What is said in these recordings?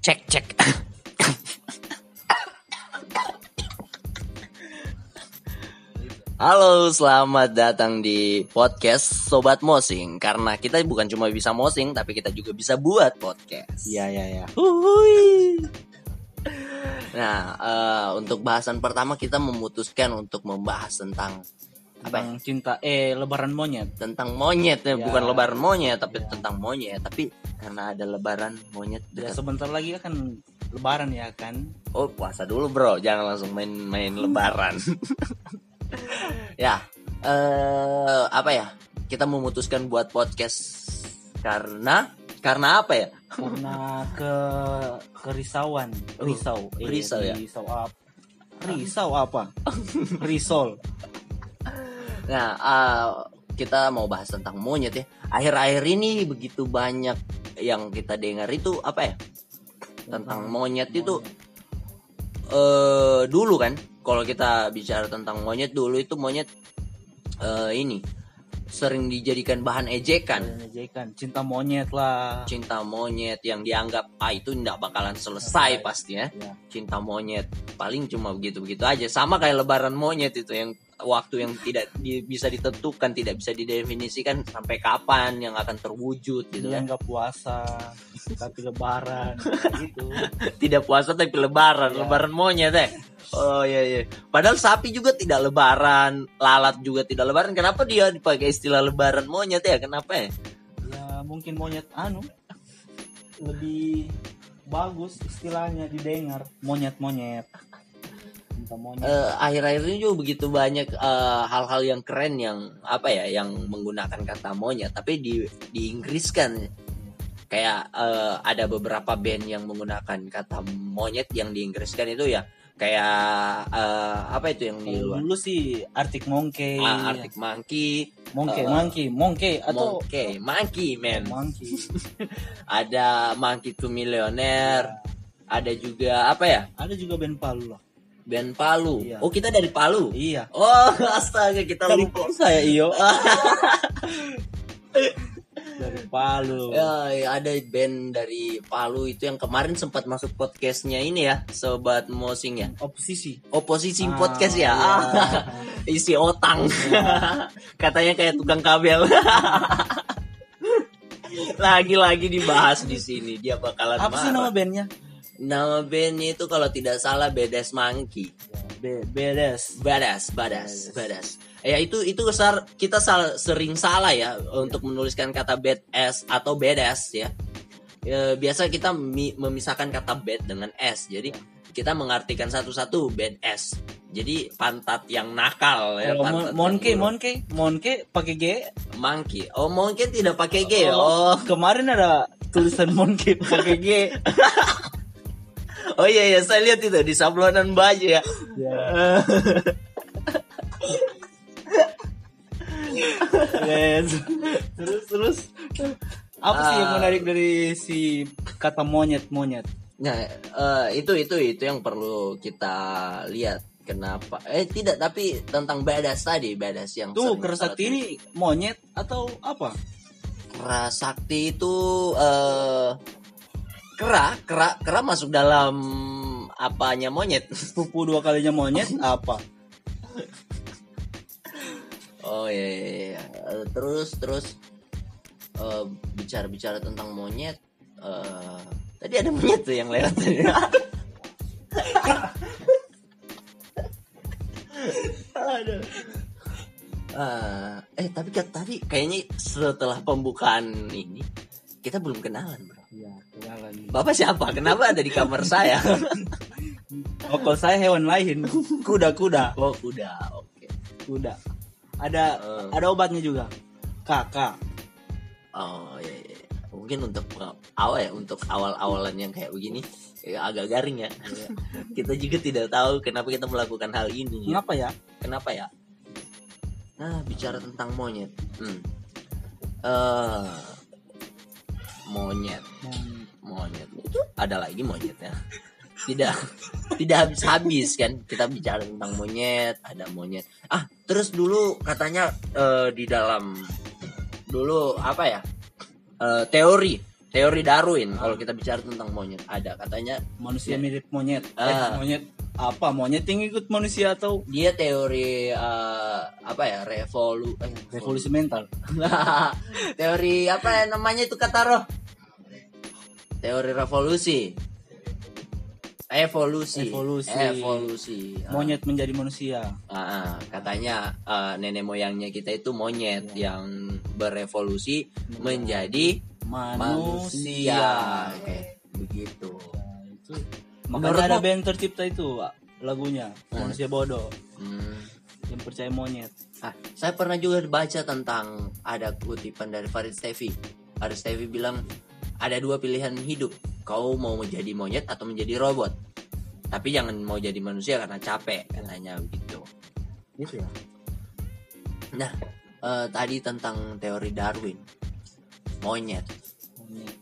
Cek cek. Halo, selamat datang di podcast Sobat Mosing. Karena kita bukan cuma bisa mosing, tapi kita juga bisa buat podcast. Iya iya iya. Uhuy. Nah, eh, untuk bahasan pertama kita memutuskan untuk membahas tentang apa ya? Tentang cinta eh lebaran monyet. Tentang monyet ya, Ya. bukan lebaran monyet, tapi Ya. tentang monyet. Tapi karena ada lebaran monyet Ya dekat. sebentar lagi akan lebaran ya kan. Oh, puasa dulu, Bro. Jangan langsung main-main lebaran. ya, eh apa ya? Kita memutuskan buat podcast karena karena apa ya? Karena ke kerisauan, risau, Oh, risau ya? Risau apa? Risau apa? Risol. Nah, eh, kita mau bahas tentang monyet ya. Akhir-akhir ini begitu banyak yang kita dengar itu apa ya? Tentang monyet itu eh dulu kan kalau kita bicara tentang monyet dulu itu monyet eh ini sering dijadikan bahan ejekan Ejekan cinta monyet lah. cinta monyet yang dianggap ah itu nggak bakalan selesai Selesai. pasti ya Ya. cinta monyet paling cuma begitu begitu aja sama kayak lebaran monyet itu yang waktu yang tidak di- bisa ditentukan tidak bisa didefinisikan sampai kapan yang akan terwujud gitu Dia kan nggak puasa, tapi lebaran gitu. tidak puasa tapi lebaran Ya. lebaran monyet eh oh iya iya padahal sapi juga tidak lebaran lalat juga tidak lebaran kenapa dia dipakai istilah lebaran monyet ya kenapa ya Ya mungkin monyet anu lebih bagus istilahnya didengar monyet-monyet. Cinta monyet. Eh, akhir-akhir ini juga begitu banyak eh, hal-hal yang keren yang apa ya yang menggunakan kata monyet. Tapi di di Inggris kan kayak eh, ada beberapa band yang menggunakan kata monyet yang di Inggris kan itu ya. Kayak eh, apa itu yang di luar? dulu sih Arctic Monkey, Ah, Arctic Monkey, Monkey, eh, Monkey, Monkey atau Monkey, Monkey man, Monkey. ada Monkey to Millionaire, ada juga apa ya? Ada juga band Palu lah. Band Palu. Iya. Oh kita dari Palu. Iya. Oh astaga kita Dari lupa. saya iyo. Dari Palu. Ya, ya, ada band dari Palu itu yang kemarin sempat masuk podcastnya ini ya, sobat Mosing ya. Oposisi. Oposisi Ah, podcast ya. iya. Isi otang. Katanya kayak tukang kabel. Lagi-lagi dibahas di sini dia bakalan Apa sih nama bandnya? Nama bandnya itu kalau tidak salah Bedes Monkey. Be Bedes. Badas, badas, badas. Ya itu itu besar kita sal- sering salah ya untuk menuliskan kata badass atau badass ya. Ya, biasa kita mi- memisahkan kata bad dengan s. Jadi kita mengartikan satu-satu badass. Jadi pantat yang nakal ya. Kalau pantat Mon- yang Monkey, buruk. Monkey, Monkey pakai G. monkey. Oh mungkin tidak pakai g. Oh, kemarin ada tulisan Monkey pakai G. oh iya iya saya lihat itu di sablonan baju ya. Ya. Yes. terus terus apa sih yang Ah. menarik dari si kata monyet monyet Nah, eh, itu itu itu yang perlu kita lihat. Kenapa? Eh tidak, tapi tentang badass tadi, badass yang tuh Kerasakti ini monyet atau apa Kera sakti itu eh kera, kera, kera masuk dalam apanya monyet. pupu dua kalinya monyet apa Oh iya, iya, iya. Eh, terus terus eh, bicara-bicara tentang monyet. eh tadi ada monyet tuh yang lewat tadi. Ah, eh tapi tadi kayaknya setelah pembukaan ini kita belum kenalan bro. Bapak siapa? Kenapa ada di kamar saya? oh kalau saya hewan lain kuda kuda oh kuda, oke. kuda ada Eh. ada obatnya juga kakak Oh iya, iya. Mungkin untuk uh, awal ya, untuk awal-awalan yang kayak begini ya, agak garing ya. kita juga tidak tahu kenapa kita melakukan hal ini. ya. kenapa ya Kenapa ya? Nah, bicara tentang monyet. Hmm. Eh, monyet, monyet. Ada lagi monyet ya. Tidak tidak habis-habis kan kita bicara tentang monyet, ada monyet. Ah, terus dulu katanya eh, di dalam dulu apa ya? Eh, teori teori Darwin kalau kita bicara tentang monyet ada katanya Manusia mirip monyet. Ah. Eh, monyet apa? Monyet yang ikut manusia atau dia teori eh, apa ya revolu eh, revolusi mental? teori apa ya namanya itu kata roh teori revolusi evolusi Evolusi. evolusi Ah, Monyet menjadi manusia. ah, ah. katanya eh, nenek moyangnya kita itu monyet yang berevolusi menjadi manusia oke begitu Ya, itu. Makanya ada band tercipta itu Pak, lagunya manusia bodoh Hmm. yang percaya monyet. Ah, saya pernah juga baca tentang ada kutipan dari Farid Stevi. Farid Stevi bilang ada dua pilihan hidup. Kau mau menjadi monyet atau menjadi robot. Tapi jangan mau jadi manusia karena capek katanya begitu. Gitu ya. Nah, eh, tadi tentang teori Darwin. Monyet. Monyet.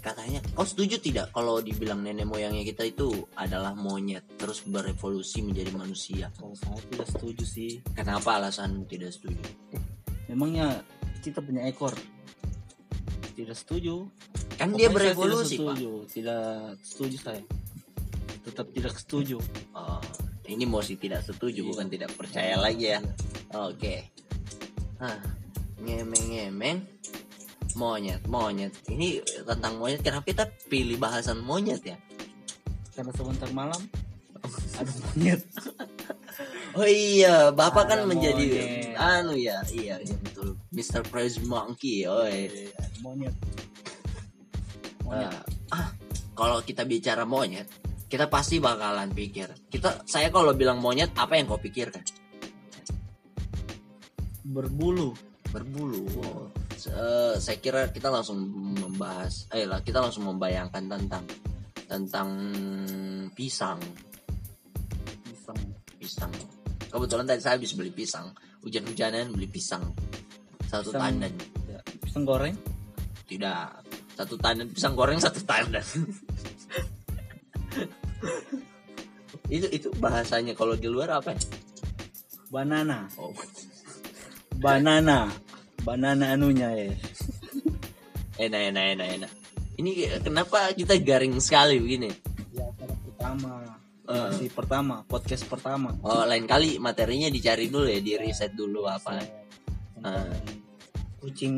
Katanya, kau setuju tidak kalau dibilang nenek moyangnya kita itu adalah monyet terus berevolusi menjadi manusia? Kalau saya tidak setuju sih. Kenapa alasan tidak setuju? Memangnya kita punya ekor? Tidak setuju. Kan dia Pokoknya berevolusi, tidak Pak. setuju. Tidak setuju saya. Tetap tidak setuju. Oh, ini mesti tidak setuju bukan tidak percaya lagi ya. Oke. Nah, ngemeng-ngemeng monyet, monyet. Ini tentang monyet kenapa kita pilih bahasan monyet ya? Karena sebentar malam ada monyet. Oh iya, Bapak kan Ada menjadi monyet. anu ya, iya, iya betul. Mr. Prize Monkey, oi. Ada monyet. Monyet. Nah, ah, kalau kita bicara monyet, kita pasti bakalan pikir. Kita saya kalau bilang monyet, apa yang kau pikirkan? Berbulu. berbulu. Se- eh, saya kira kita langsung membahas, eh lah kita langsung membayangkan tentang tentang pisang, Pisang. pisang. Kebetulan tadi saya habis beli pisang, hujan-hujanan beli pisang satu Pisang. tandan, Ya, Pisang goreng. tidak satu tandan pisang goreng satu tandan. itu itu bahasanya kalau di luar apa ya? Banana. Oh, Banana. Banana anunya ya. enak enak enak enak. Ini kenapa kita garing sekali begini? Ya, pada pertama. Podcast pertama. Oh, lain kali materinya dicari dulu ya, di riset dulu apa. Tentang Kucing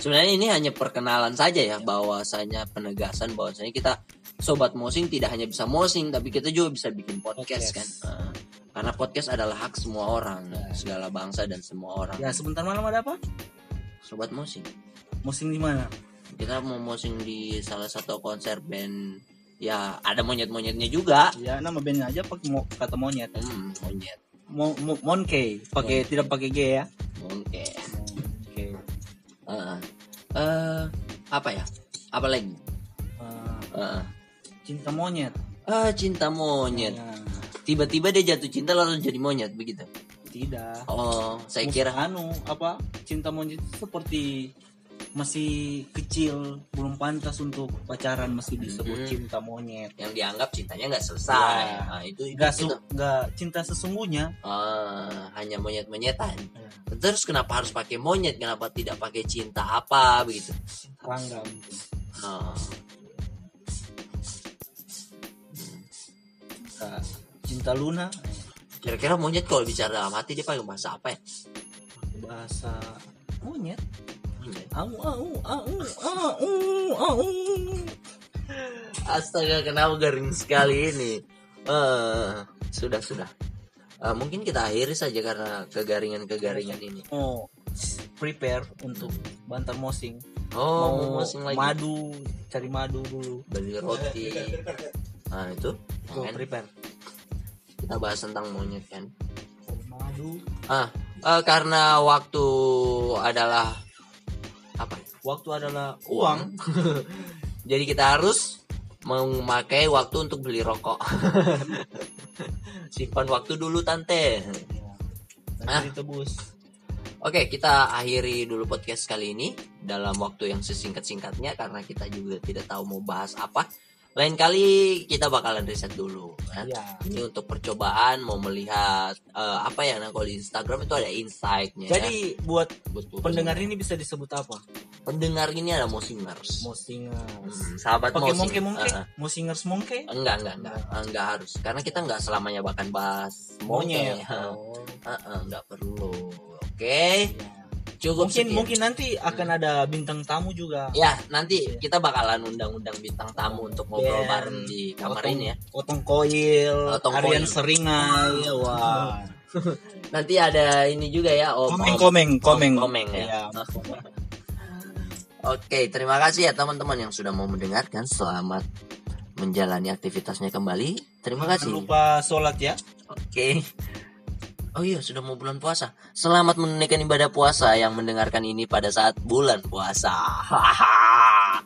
Sebenarnya ini hanya perkenalan saja ya, bahwasanya penegasan bahwasanya kita sobat mosing tidak hanya bisa mosing, tapi kita juga bisa bikin podcast, Podcast. kan. Eh, karena podcast adalah hak semua orang, Ya. segala bangsa dan semua orang. Ya sebentar malam ada apa? Sobat mosing, Musim di mana? kita mau mosing di salah satu konser band. Ya, ada monyet-monyetnya juga. Ya nama bandnya aja pakai mo- kata monyet. Hmm, monyet. Mo, mo, monkey, pakai tidak pakai G ya. Oke. Oke. Eh, eh, apa ya? Apa lagi? Eh, Eh, cinta monyet. ah, cinta monyet. Ya, Tiba-tiba dia jatuh cinta lalu jadi monyet begitu. tidak. Oh, saya Mus- kira anu apa? Cinta monyet itu seperti masih kecil, belum pantas untuk pacaran masih disebut Mhm. cinta monyet. yang dianggap cintanya nggak selesai. Ya. Nah, itu itu Gak, su cinta sesungguhnya. Ah, hanya monyet-monyetan. Ya, Terus kenapa harus pakai monyet? Kenapa tidak pakai cinta apa begitu? Rangga mungkin. Cinta, cinta Luna. kira-kira monyet kalau bicara dalam hati dia pakai bahasa apa ya? Bahasa monyet. Au au au au au. Astaga, kenapa garing sekali ini? Eh, sudah sudah. Eh, mungkin kita akhiri saja karena kegaringan-kegaringan ini. Oh, prepare untuk bantar mosing. Oh, mau mosing lagi. madu, cari madu dulu. beli roti. Nah, itu Tuh, kan prepare. kita bahas tentang monyet kan. Madu. Ah, eh, karena waktu adalah apa? Waktu adalah Uang. Jadi kita harus memakai waktu untuk beli rokok. Simpan waktu dulu tante. Nanti Ah. ditebus. Oke, kita akhiri dulu podcast kali ini dalam waktu yang sesingkat-singkatnya karena kita juga tidak tahu mau bahas apa. Lain kali kita bakalan riset dulu. ya. Ya. Ini untuk percobaan mau melihat eh, apa ya nah kalau di Instagram itu ada insight-nya. ya. Jadi buat Betul. pendengar ini bisa disebut apa? pendengar ini ada Mosingers. Mosingers. Hmm, sahabat Pakai Mosing. mongke Ah, ah. Mosingers mongke. enggak, enggak, enggak, enggak harus. Karena kita enggak selamanya bahkan bahas Monyet. Oh. Heeh, enggak perlu. Oke. Ya. Cukup Mungkin sekian. mungkin nanti akan ada bintang tamu juga. Ya, nanti kita bakalan undang-undang bintang tamu untuk ngobrol Ben, bareng di kamar Otong- ini ya. Otong Koil, Otong Aryan Koil. Seringai, wah. Nanti ada ini juga ya, Om. Komeng Om. komeng komeng. Komeng, ya. Iya. Oke, terima kasih ya teman-teman yang sudah mau mendengarkan. Selamat menjalani aktivitasnya kembali. Terima Jangan kasih. lupa sholat ya. Oke. Oh iya, sudah mau bulan puasa. Selamat menunaikan ibadah puasa yang mendengarkan ini pada saat bulan puasa. Hahaha.